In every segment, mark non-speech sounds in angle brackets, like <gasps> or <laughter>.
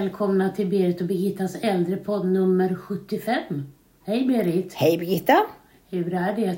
välkomna till Berit och Birgittas äldrepodd nummer 75. Hej Berit! Hej Birgitta! Hur är det?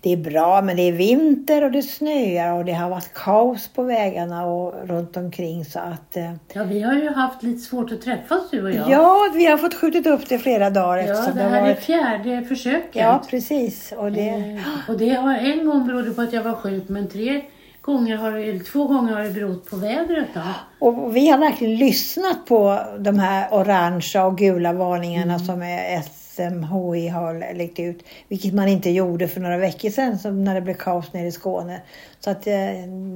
Det är bra, men det är vinter och det snöar och det har varit kaos på vägarna och runt omkring så att... eh, Ja, vi har ju haft lite svårt att träffas du och jag. Ja, vi har fått skjutit upp det flera dagar Ja, eftersom det har här är varit... fjärde försöket. Ja, precis. Och det... Eh, Och det har en gång berodde på att jag var sjuk, men tre gånger har det, eller två gånger har det berott på vädret. Då. Och vi har verkligen lyssnat på de här orangea och gula varningarna Mm. som är SMHI har lagt ut. Vilket man inte gjorde för några veckor sedan som när det blev kaos nere i Skåne. Så att eh,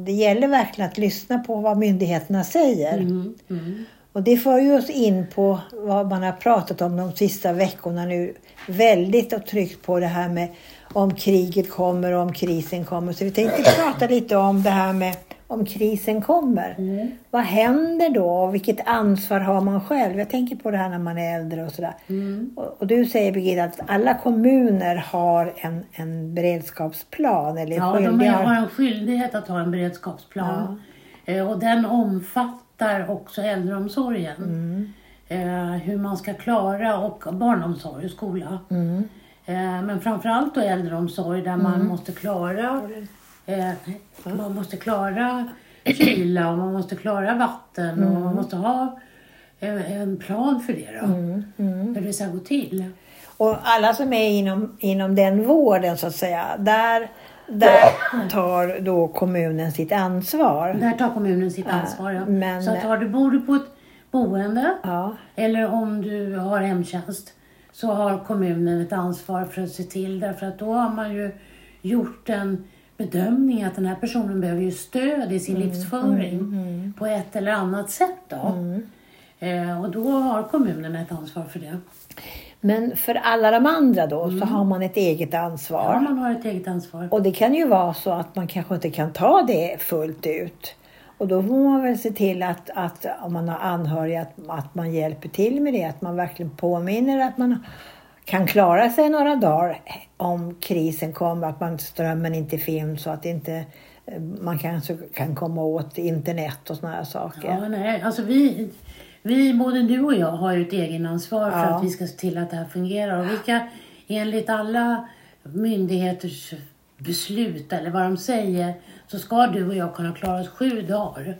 det gäller verkligen att lyssna på vad myndigheterna säger. Mm, mm. Och det för ju oss in på vad man har pratat om de sista veckorna nu. Väldigt och tryckt på det här med om kriget kommer och om krisen kommer. Så vi tänkte prata lite om det här med om krisen kommer. Mm. Vad händer då vilket ansvar har man själv? Jag tänker på det här när man är äldre och sådär. Mm. Och, och du säger Birgitta att alla kommuner har en, en beredskapsplan. Eller Ja, de skyldiga- har en skyldighet att ha en beredskapsplan. Eh, Och den omfattar också äldreomsorgen. Mm. Eh, hur man ska klara och barnomsorg och skola. Mm. Eh, Men framförallt då äldreomsorg där man måste klara eh, man måste klara <clears throat> kyla och man måste klara vatten och man måste ha eh, en plan för det då. Hur det ska gå till. Och alla som är inom, inom den vården så att säga, där, där tar då kommunen sitt ansvar. Där tar kommunen sitt ansvar. Ja. men- Så att har du, bor du på ett boende Ja. eller om du har hemtjänst så har kommunen ett ansvar för att se till därför att då har man ju gjort en bedömning att den här personen behöver ju stöd i sin livsföring på ett eller annat sätt då. Eh, och då har kommunen ett ansvar för det. Men för alla de andra då så har man ett eget ansvar. Ja, man har ett eget ansvar. Och det kan ju vara så att man kanske inte kan ta det fullt ut. Och då får man väl se till att, att om man har anhöriga att, att man hjälper till med det. Att man verkligen påminner att man kan klara sig några dagar om krisen kommer. Att man, strömmen inte finns så att inte eh, man kanske kan komma åt internet och här saker. Ja, nej, alltså vi, vi, både du och jag har ju ett egenansvar för Ja. att vi ska se till att det här fungerar. Och vilka, enligt alla myndigheters beslut eller vad de säger så ska du och jag kunna klara oss sju dagar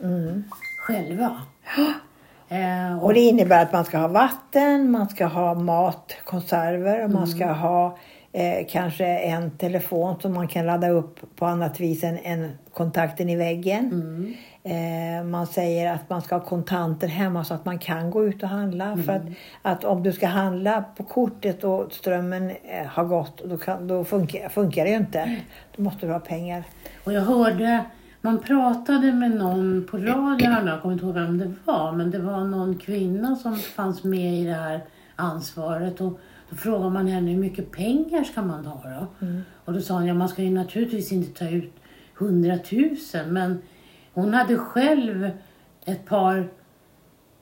själva. <gasps> Eh, och, Och det innebär att man ska ha vatten, man ska ha mat, konserver och man ska ha eh, kanske en telefon som man kan ladda upp på annat vis än, än kontakten i väggen. Eh, man säger att man ska ha kontanter hemma så att man kan gå ut och handla. För att, att om du ska handla på kortet och strömmen eh, har gått, då, kan, då funkar, funkar det ju inte. Då måste du ha pengar. och jag hörde, man pratade med någon på radion, jag kommer inte ihåg vem det var, men det var någon kvinna som fanns med i det här ansvaret. Och då frågade man henne hur mycket pengar ska man ta då? Och då sa hon, ja man ska ju naturligtvis inte ta ut hundratusen, men hon hade själv ett par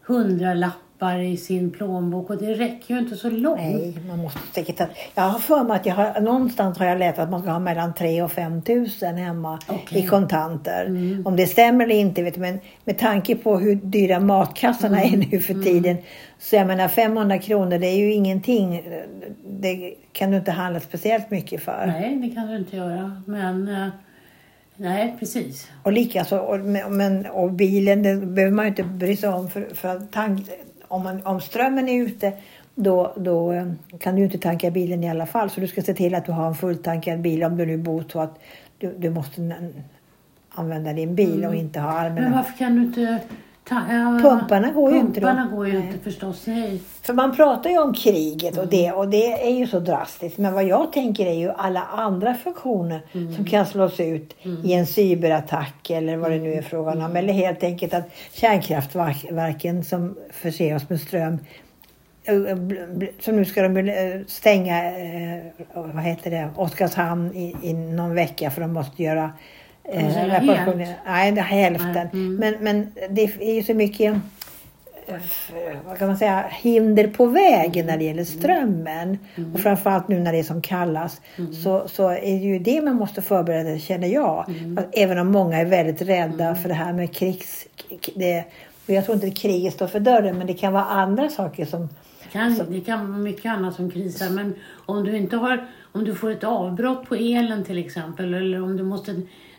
hundralappar i sin plånbok och det räcker ju inte så långt. Nej, man måste säkert. Jag har för mig att jag har, någonstans har jag läst att man ska ha mellan 3 och 5 tusen hemma Okej. i kontanter. Om det stämmer eller inte vet jag, men med tanke på hur dyra matkassarna är nu för tiden. Så jag menar 500 kronor det är ju ingenting. Det kan du inte handla speciellt mycket för. Nej, det kan du inte göra. Men eh, nej, precis. Och likaså, och, men, och bilen det behöver man ju inte bry sig om för, för tank, om, man, om strömmen är ute då, då eh, kan du inte tanka bilen i alla fall. Så du ska se till att du har en fulltankad bil om du nu bor så att du, du måste använda din bil och inte ha Men armarna. varför kan du inte... Ta, ja, Pumparna går ju inte. Pumparna går ju inte förstås. Nej. För man pratar ju om kriget och det och det är ju så drastiskt. Men vad jag tänker är ju alla andra funktioner som kan slås ut i en cyberattack eller vad det nu är frågan om. Eller helt enkelt att kärnkraftverken som förser oss med ström eh, bl- så nu ska de eh, stänga eh, vad heter det, Oskarshamn i, i någon vecka för de måste göra Helt? Nej, det hälften. Mm. Men, men det är ju så mycket eh, vad kan man säga, hinder på vägen när det gäller strömmen. Och framförallt nu när det är som kallast. Så, så är det ju det man måste förbereda känner jag. Att även om många är väldigt rädda för det här med krigs... Det, Och jag tror inte att kriget står för dörren, men det kan vara andra saker som... Kan, det kan vara mycket annat som krisar. Men om du inte har, om du får ett avbrott på elen till exempel. Eller om du måste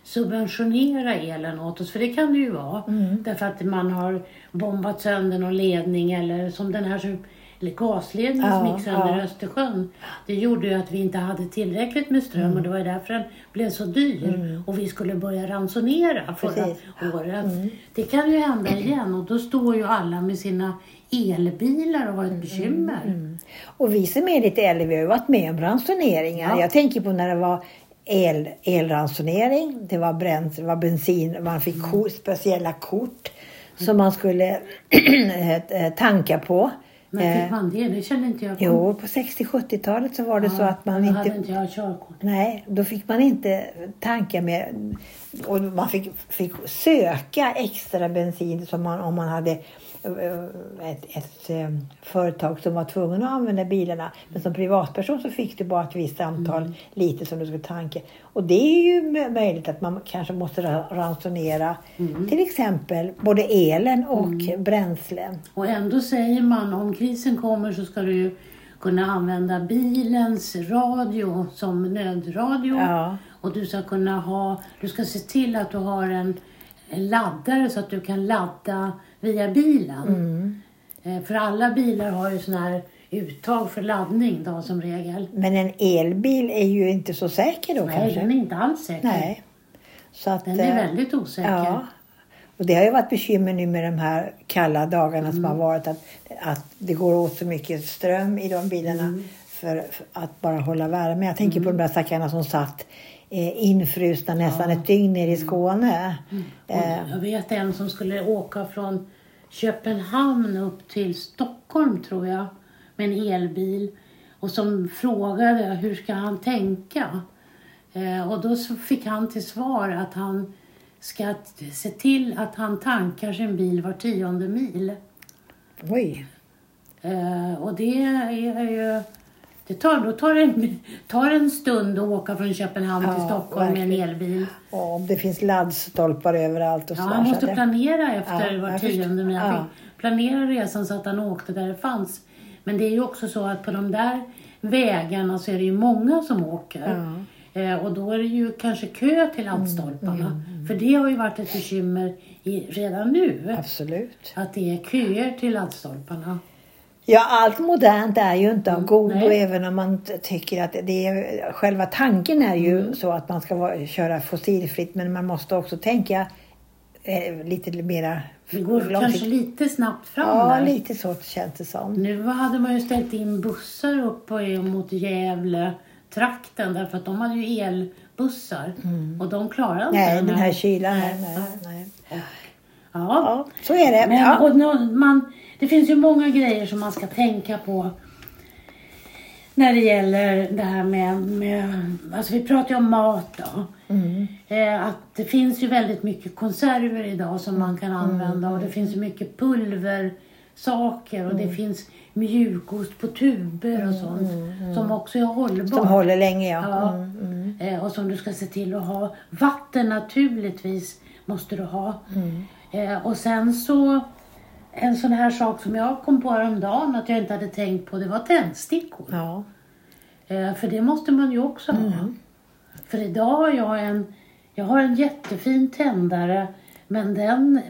subventionera elen åt oss. För det kan det ju vara. Därför att man har bombat sönder någon ledning. Eller som den här som- eller gasledning som Ja, gick sönder ja. Östersjön. Det gjorde ju att vi inte hade tillräckligt med ström Mm. och det var ju därför den blev så dyr. Och vi skulle börja ransonera förra Precis. året. Det kan ju hända igen och då står ju alla med sina elbilar och har Mm, ett bekymmer. Och vi som är lite äldre, vi har ju varit med om ransoneringar. Ja. Jag tänker på när det var el, elransonering, det var, bränsle, det var bensin, man fick kort, speciella kort som man skulle <clears throat> eh, tanka på. Men Eh, fick man det? Det kände inte jag. Jo, på 60-70-talet så var det så att man då inte... hade inte jag körkort. Nej, då fick man inte tanka med... Och man fick, fick söka extra bensin som man, om man hade eh, ett, ett eh, företag som var tvungen att använda bilarna. Men som privatperson så fick du bara ett visst antal Mm. liter som du skulle tanka. Och det är ju mö- möjligt att man kanske måste ra- ransonera Mm. till exempel både elen och bränslen. Och ändå säger man om krisen kommer så ska du ju kunna använda bilens radio som nödradio. Ja. Och du ska kunna ha, du ska se till att du har en, en laddare så att du kan ladda via bilen. Mm. Eh, För alla bilar har ju sån här uttag för laddning då som regel. Men en elbil är ju inte så säker då Nej, kanske. den är inte alls säker. Nej. Så att, Den är eh, väldigt osäker. Ja. Och det har ju varit bekymmer nu med de här kalla dagarna som Mm. har varit att, att det går åt så mycket ström i de bilarna Mm. för, för att bara hålla värme. Jag tänker på de där stackarna som satt infrusna nästan ett dygn nere i Skåne. Eh, Och jag vet en som skulle åka från Köpenhamn upp till Stockholm tror jag med en elbil och som frågade hur ska han tänka? Eh, och då fick han till svar att han ska se till att han tankar sin bil var tionde mil. oj. Eh, och det är ju... Det tar, då tar det en, tar en stund att åka från Köpenhamn till Ja, Stockholm med en verkligen. elbil. Och det finns laddstolpar överallt och Ja, han måste planera efter Ja, var tionde mil. Ja. planera resan så att han åkte där det fanns. Men det är ju också så att på de där vägarna så är det ju många som åker. Eh, och då är det ju kanske kö till laddstolparna. Mm, För det har ju varit ett bekymmer i, redan nu. Absolut. Att det är köer till laddstolparna. Ja, allt modernt är ju inte av godo nej. även om man tycker att det är, själva tanken är ju Mm. så att man ska vara, köra fossilfritt men man måste också tänka eh, lite mera Det går kanske lite snabbt fram Ja, där. lite så känns det som. Nu hade man ju ställt in bussar upp mot Gävle trakten därför att de hade ju elbussar. Och de klarade inte Mm. Nej, den här här- kylan. Nej, Nej, nej. Ja. Ja, så är det. Men, ja. och man, det finns ju många grejer som man ska tänka på när det gäller det här med, med alltså vi pratar ju om mat då. Mm. Eh, att det finns ju väldigt mycket konserver idag som man kan använda och det finns ju mycket pulversaker och det finns mjukost på tuber och sånt som också är hållbart. Som håller länge, ja. Ja. Mm. Eh, och som du ska se till att ha. Vatten naturligtvis måste du ha. Mm. Eh, och sen så en sån här sak som jag kom på häromdagen att jag inte hade tänkt på det var tändstickor. ja. Eh, för det måste man ju också ha. Mm. För idag har jag en, jag har en jättefin tändare men den,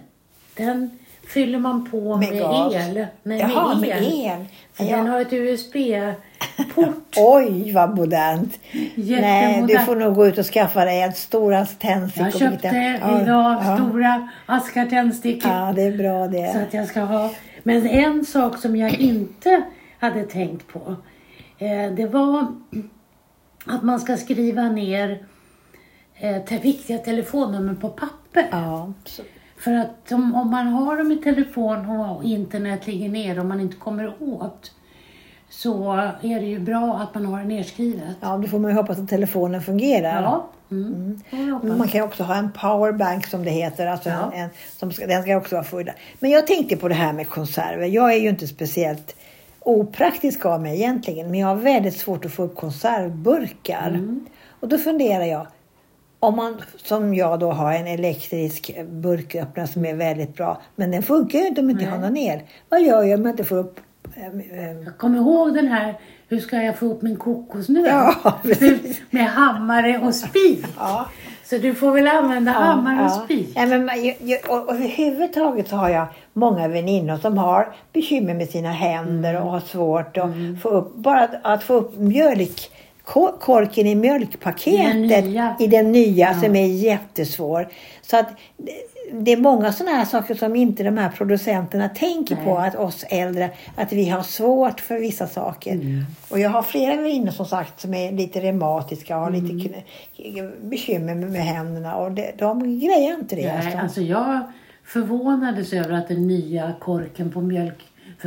den fyller man på Med med, el. Nej, Jaha, med med el. el. För Ja. Den har ett USB-port. <laughs> Oj, vad modernt. Nej, du får nog gå ut och skaffa dig ett stora tändstickor. Jag köpte Birgitta. idag ja. stora askar tändstickor. Ja, det är bra Så det. att jag ska ha. Men en sak som jag inte hade tänkt på. Eh, det var att man ska skriva ner eh, viktiga telefonnummer på papper. Ja, så, För att om, om man har dem i telefon och internet ligger ner och man inte kommer åt så är det ju bra att man har det nerskrivet. ja, då får man ju hoppas att telefonen fungerar. Ja. Mm. Men Man kan ju också ha en powerbank som det heter. Alltså Ja. en, en, som ska, den ska också vara full. Men jag tänkte på det här med konserver. Jag är ju inte speciellt opraktisk av mig egentligen. Men jag har väldigt svårt att få upp konservburkar. Mm. Och då funderar jag. Om man som jag då har en elektrisk burköppnare som är väldigt bra. Men den funkar ju inte om jag inte har någon el. Vad gör jag om jag inte får upp eh, eh, Jag kommer ihåg den här, hur ska jag få upp min kokosnöt? Ja. <laughs> Med hammare och spik. Ja. Så du får väl använda hammare och ja. spik. Ja, men, och, och överhuvudtaget så har jag många väninnor som har bekymmer med sina händer Mm. och har svårt att få upp, bara att, få upp mjölk, korken i mjölkpaketet I den nya. i den nya som är jättesvår. Så att det- är många sådana här saker som inte de här producenterna tänker på, Nej. att oss äldre, att vi har svårt för vissa saker. Mm. Och jag har flera väninnor som sagt som är lite reumatiska och har Mm. lite bekymmer med, med händerna och det, de grejer inte det. Nej, alltså. alltså jag förvånades över att den nya korken på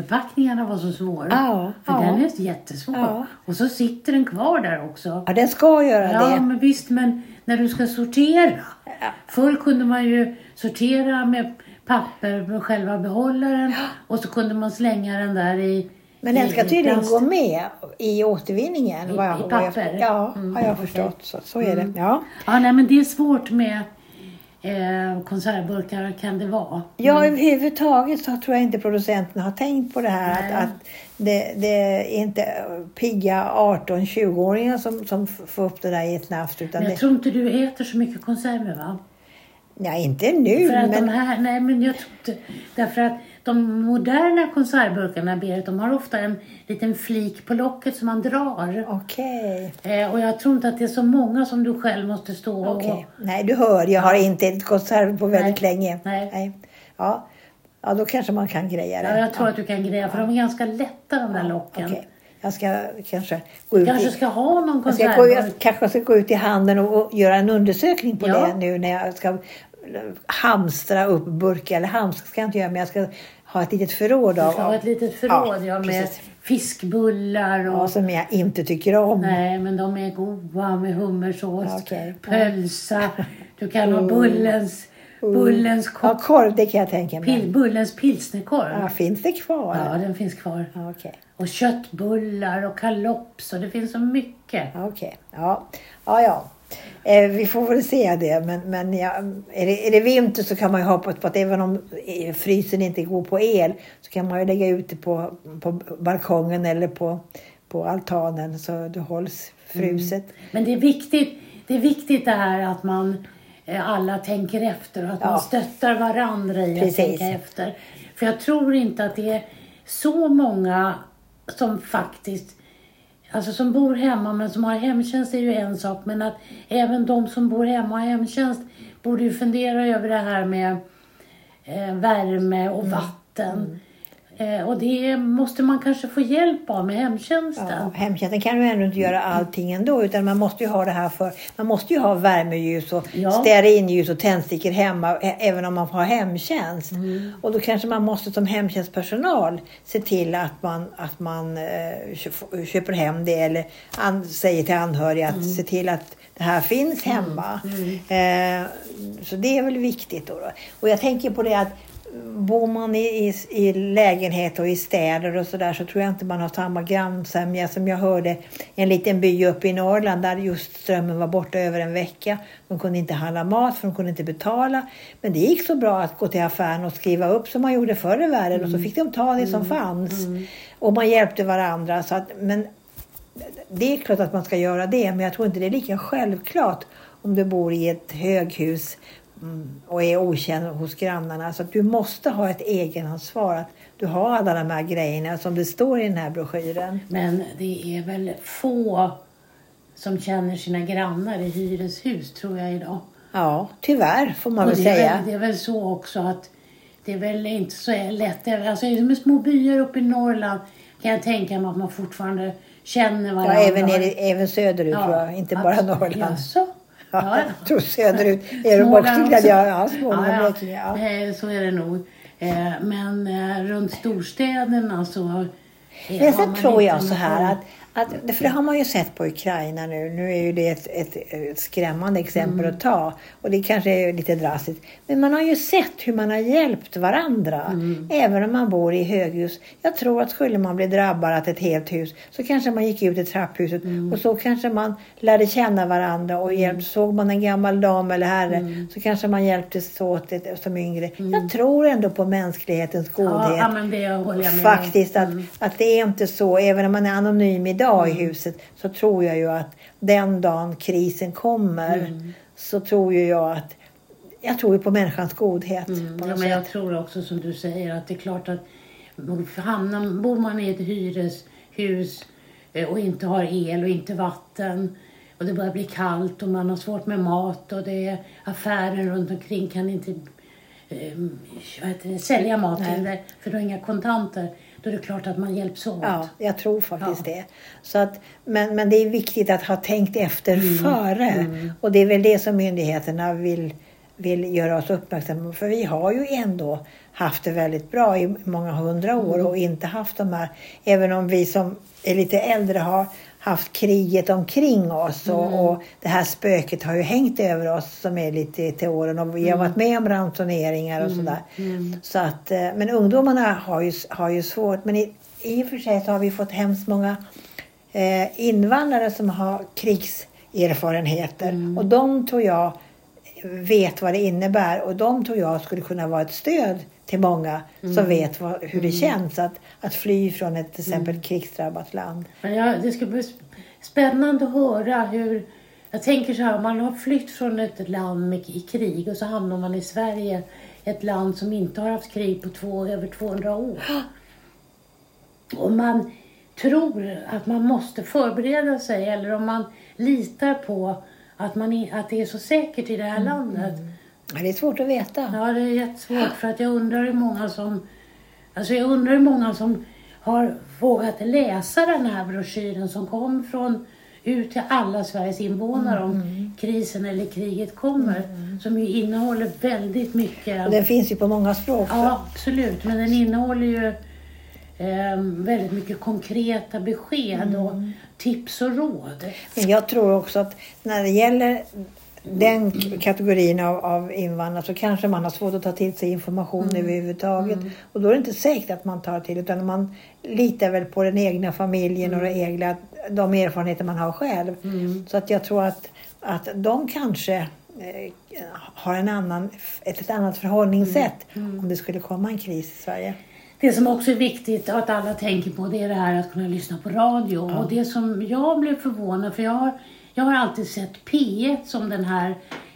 mjölkförpackningarna var så svår. Ja, För ja. den är jättesvår. Ja. Och så sitter den kvar där också. Ja, den ska göra Ja, det. men visst, men när du ska sortera. Ja. Förr kunde man ju sortera med papper med själva behållaren och så kunde man slänga den där i Men den ska tydligen gå med i återvinningen. I- vad jag, i vad jag- papper? Ja, Mm, har jag förstått. Så, så är det. Ja. Ja, nej, men det är svårt med eh, konservburkar kan det vara. Ja, överhuvudtaget så tror jag inte producenterna har tänkt på det här Nej. att, att det, det är inte pigga 18-20-åringar som, som får upp det där i ett nafs. Utan Men det, jag tror inte du äter så mycket konserver va? nej, inte nu. För att men, de här, nej men jag tror inte, därför att de moderna konservburkarna Berit, de har ofta en liten flik på locket som man drar. Okej. Eh, och jag tror inte att det är så många som du själv måste stå och... Okej. Nej, du hör, jag har inte ätit konserv på väldigt Nej. länge. Nej. Ja. ja, då kanske man kan greja det. Ja, jag tror att du kan greja för de är ganska lätta de där locken. Okej. Jag ska kanske gå ut kanske i... ska ha någon Jag, ska gå, jag kanske ska gå ut i handeln och, och göra en undersökning på Ja. det nu när jag ska hamstra upp burkar. Eller hamstra ska jag inte göra, men jag ska ha ett litet förråd av, ha ett litet förråd ja, med precis. fiskbullar och... ja, som jag inte tycker om. Nej, men de är goda med hummersås, Ja, okej. pölsa. Du kan ha bullens, bullens, Ja, ko- korv, det kan jag tänka mig. pil, bullens pilsnerkorv. Ja, finns det kvar? Ja, den finns kvar. Ja, Okej. Och köttbullar och kalops och det finns så mycket. Ja, Okej. Ja, ja. ja. Eh, vi får väl se det. Men, men ja, är, det, är det vinter så kan man ju hoppas på att även om eh, frysen inte går på el så kan man ju lägga ut det på, på balkongen eller på, på altanen så det hålls fruset. Men det är viktigt, det är viktigt det här att man eh, alla tänker efter och att Ja. man stöttar varandra i Precis. att tänka efter. För jag tror inte att det är så många som faktiskt Alltså som bor hemma men som har hemtjänst är ju en sak men att även de som bor hemma och har hemtjänst borde ju fundera över det här med eh, värme och vatten. Mm. Eh, och det måste man kanske få hjälp av med hemtjänsten. Ja, hemtjänsten kan ju ändå inte göra allting ändå utan man måste ju ha det här för man måste ju ha värmeljus och Ja. stearinljus och tändstickor hemma även om man får ha hemtjänst. Mm. Och då kanske man måste som hemtjänstpersonal se till att man, att man eh, kö- köper hem det eller an, säger till anhöriga att Mm. se till att det här finns hemma. Eh, så det är väl viktigt. Då, då. Och jag tänker på det att Bor man i, i, i lägenhet och i städer och sådär så tror jag inte man har samma grannsämja som jag hörde en liten by uppe i Norrland där just strömmen var borta över en vecka. De kunde inte handla mat för de kunde inte betala. Men det gick så bra att gå till affären och skriva upp som man gjorde förr i världen och så fick de ta det som fanns. Och man hjälpte varandra. Så att, men det är klart att man ska göra det men jag tror inte det är lika självklart om du bor i ett höghus mm, och är okänd hos grannarna. Så du måste ha ett egenansvar. Att du har alla de här grejerna som det står i den här broschyren. Men det är väl få som känner sina grannar i hyreshus tror jag idag. Ja, tyvärr får man Och väl det, säga. väl, det är väl så också att det är väl inte så lätt. Alltså med små byar uppe i Norrland kan jag tänka mig att man fortfarande känner Ja, varandra. även, nere, även söderut tror jag, inte bara. Norrland. Jaså? Ja, Ja, <laughs> söderut är de också. Ja, ja, Småland Blekinge. Ja. Eh, Så är det nog. Eh, Men eh, runt storstäderna så... Men sen tror jag så här att, Att, för det har man ju sett på Ukraina nu. Nu är ju det ett, ett, ett skrämmande exempel Mm. att ta. Och det kanske är lite drastiskt. Men man har ju sett hur man har hjälpt varandra. Mm. Även om man bor i höghus. Jag tror att skulle man bli drabbad av ett helt hus. Så kanske man gick ut i trapphuset. Mm. Och så kanske man lärde känna varandra. Och hjälpt, såg man en gammal dam eller herre. Mm. Så kanske man hjälptes åt det som yngre. Jag tror ändå på mänsklighetens godhet. Ja, men det håller jag med Faktiskt att, Mm. att det är inte så, även om man är anonym idag i huset, så tror jag ju att den dagen krisen kommer Mm. så tror ju jag att jag tror ju på människans godhet. Mm, på ja, men jag tror också som du säger att det är klart att hamnar, bor man i ett hyreshus eh, och inte har el och inte vatten och det börjar bli kallt och man har svårt med mat och det är affären runt omkring kan inte eh, sälja mat Nej. för du har inga kontanter. Då är det klart att man hjälps åt. Ja, jag tror faktiskt Ja. det. Så att, men, men det är viktigt att ha tänkt efter Mm. före. Och det är väl det som myndigheterna vill, vill göra oss uppmärksamma på. För vi har ju ändå haft det väldigt bra i många hundra år Mm. och inte haft de här, även om vi som är lite äldre har haft kriget omkring oss och, Mm. och det här spöket har ju hängt över oss som är lite till åren och vi har varit med om ransoneringar och sådär. Mm. Så att, eh, men ungdomarna har ju, har ju svårt. Men i, i och för sig så har vi fått hemskt många eh, invandrare som har krigserfarenheter. Mm. Och de tror jag vet vad det innebär. Och de tror jag skulle kunna vara ett stöd till många Mm. som vet vad, hur det känns att, att fly från ett till exempel Mm. krigsdrabbat land. Men jag, det ska bli sp- spännande att höra hur... Jag tänker så här, man har flytt från ett land med, i krig och så hamnar man i Sverige. Ett land som inte har haft krig på två, över 200 år. <gasps> Och man tror att man måste förbereda sig eller om man litar på att, man, i- att det är så säkert i det här landet. Ja, det är svårt att veta. Ja, det är jättesvårt för att jag undrar hur många som... Alltså jag undrar hur många som har vågat läsa den här broschyren som kom från ut till alla Sveriges invånare om krisen eller kriget kommer. Som ju innehåller väldigt mycket... Och den finns ju på många språk. Ja, absolut. Men den innehåller ju eh, väldigt mycket konkreta besked och tips och råd. Men jag tror också att när det gäller den kategorin av, av invandrare så kanske man har svårt att ta till sig information överhuvudtaget. Och då är det inte säkert att man tar till utan man litar väl på den egna familjen och det egna, de erfarenheter man har själv. Så att jag tror att, att de kanske eh, har en annan, ett, ett annat förhållningssätt om det skulle komma en kris i Sverige. Det som också är viktigt att alla tänker på det är det här att kunna lyssna på radio. Och det som jag blev förvånad för jag har, jag har alltid sett P1 som den här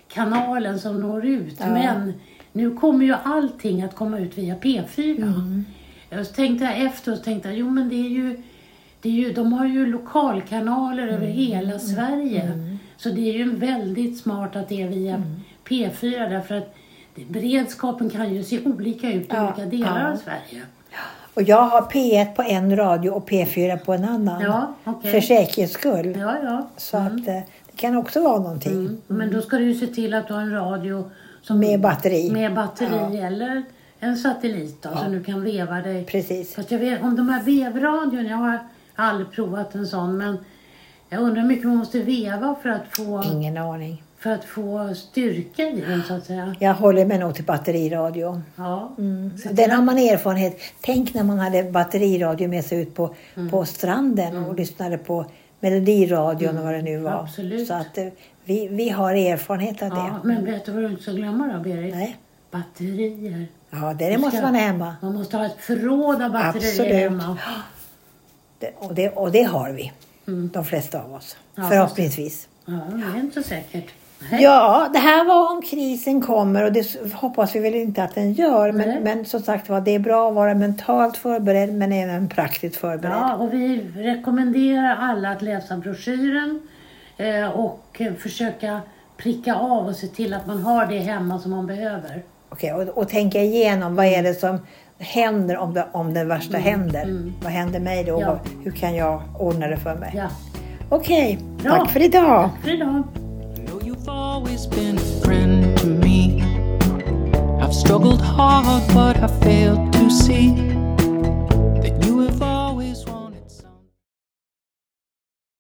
kanalen som når ut. Ja. Men nu kommer ju allting att komma ut via P4. Mm. Jag tänkte efter och tänkte jo men det är ju, det är ju de har ju lokalkanaler över Mm. hela Sverige. Så det är ju väldigt smart att det är via Mm. P4 därför att beredskapen kan ju se olika ut i Ja, olika delar ja. av Sverige. Och jag har P1 på en radio och P4 på en annan. Ja, okej. För säkerhets skull. Ja, ja. Så att eh, det kan också vara någonting. Mm. Men då ska du ju se till att du har en radio som, Med batteri. med batteri Ja. eller en satellit då, så du kan veva dig. Precis. Fast jag vet om de här vevradion, jag har aldrig provat en sån men jag undrar hur mycket man måste veva för att få, Ingen aning. För att få styrka i den så att säga. Jag håller mig nog till batteriradio. Ja. Så Den har man erfarenhet. Tänk när man hade batteriradio med sig ut på, på stranden och lyssnade på melodiradion och vad det nu var. Absolut. Så att eh, vi, vi har erfarenhet av det. ja, men vet du vad du inte ska glömma då Berit? Nej. Batterier. Ja, det, det måste ska- man ha hemma. Man måste ha ett förråd av batterier Absolut. hemma. Det, och, det, och det har vi. Mm. De flesta av oss. Ja, Förhoppningsvis. Ja, det är inte så säkert. Nej. Ja, det här var om krisen kommer och det hoppas vi väl inte att den gör. Nej. Men, men som sagt var, det är bra att vara mentalt förberedd men även praktiskt förberedd. Ja, och vi rekommenderar alla att läsa broschyren eh, och försöka pricka av och se till att man har det hemma som man behöver. Okej, och, och tänka igenom vad är det som händer om det, om det värsta händer. Vad händer mig då? Mm. Ja. Hur kan jag ordna det för mig? Ja, Okej, Bra. tack för idag. för idag. You've always been a friend to me. I've struggled hard, but I failed to see